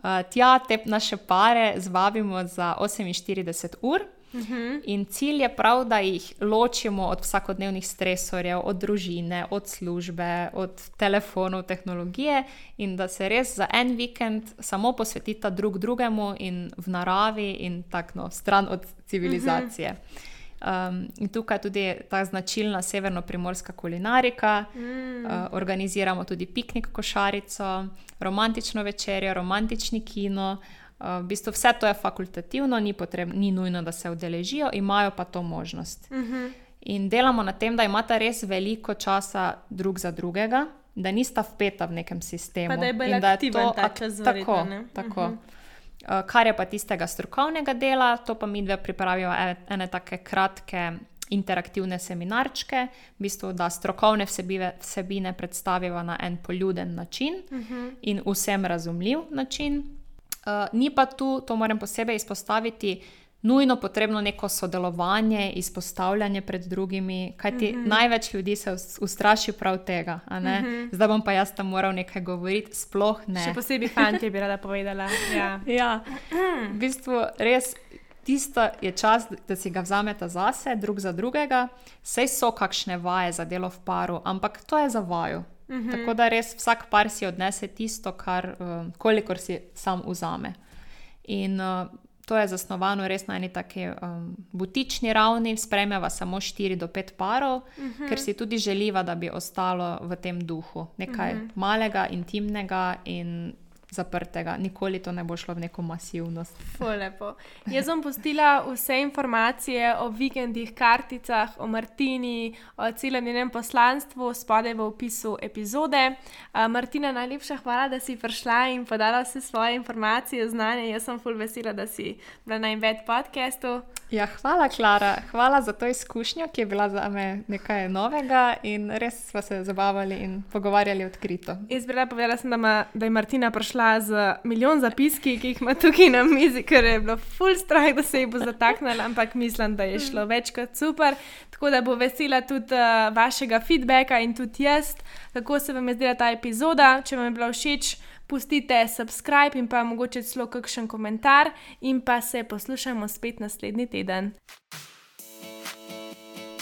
Uh, tja te naše pare zvabimo za 48 ur. -hmm. In cilj je prav, da jih ločimo od vsakodnevnih stresorjev, od družine, od službe, od telefonov, tehnologije in da se res za en vikend samo posvetita drug drugemu in v naravi in tako no, stran od civilizacije. Mm -hmm. Um, in tukaj je tudi ta značilna severno-primorska kulinarika, mm. uh, organiziramo tudi piknik, košarico, romantično večerjo, romantični kino, uh, v bistvu vse to je fakultativno, ni, potreb, ni nujno, da se udeležijo, imajo pa to možnost. Uh mhm. -huh. In delamo na tem, da imata res veliko časa drug za drugega, da nista vpeta v nekem sistemu. Pa da je aktiven ta čas za tako. tako. Uh -huh. Kar je pa tistega strokovnega dela, to pa mi dve pripravijo ene, ene take kratke. Interaktivne seminarčke, v bistvu, da strokovne vsebine, vsebine predstavijo na en poljuden način uh mhm. -huh. in vsem razumljiv način. Uh, ni pa tu, to moram posebej izpostaviti, nujno potrebno neko sodelovanje, izpostavljanje pred drugimi, kajti mm -hmm. največ ljudi se ustraši prav tega. Mm -hmm. Zdaj bom pa jaz tam moral nekaj govoriti, sploh ne. Še posebej fanti bi rada povedala. Ja, [laughs] ja. v bistvu res. Tisto je čas, da si ga vzamete zase, drug za drugega, sej so kakšne vaje za delo v paru, ampak to je za vaju. -hmm. Tako da res vsak par si odnese tisto, kar, uh, kolikor si sam vzame. In uh, to je zasnovano res na eni taki um, butični ravni, spremljava samo 4 do 5 parov, mm -hmm. ker si tudi želiva, da bi ostalo v tem duhu, nekaj mm -hmm. malega, intimnega in zaprtega, nikoli to ne bo šlo v neko masivnost. Lepo. Jaz bom postila vse informacije o vikendih, karticah, o Martini, o celem njenem poslanstvu, spodaj v opisu epizode. Martina, najlepša hvala, da si prišla in podala vse svoje informacije, znanje. Jaz sem full vesela, da si bila na Inved podcastu. Ja, hvala, Klara. Hvala za to izkušnjo, ki je bila za me nekaj novega in res smo se zabavali in pogovarjali odkrito. Jaz bi rada povedala, da, ma, da je Martina prišla z milijon zapiski, ki jih ima tukaj na mizi, ker je bilo full strah, da se jih bo zataknila, ampak mislim, da je šlo več kot super. Tako da bo vesela tudi uh, vašega feedbacka in tudi jaz, kako se vam je zdela ta epizoda. Če vam je bila všeč, pustite subscribe in pa mogoče celo kakšen komentar, in pa se poslušamo spet naslednji teden.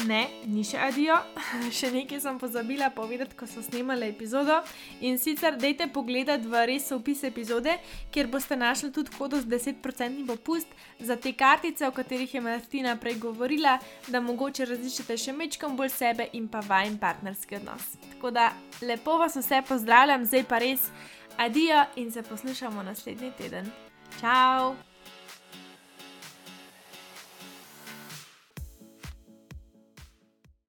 Ne, ni še adijo, [laughs] še nekaj sem pozabila povedati, ko so snimali epizodo. In sicer, dajte pogledati v res opis epizode, kjer boste našli tudi kodo z 10% popust za te kartice, o katerih je Martina prej govorila, da mogoče različite še mečkam bolj sebe in pa vajen partnerski odnos. Tako da lepo vas vse pozdravljam, zdaj pa res adijo in se poslušamo naslednji teden. Ciao!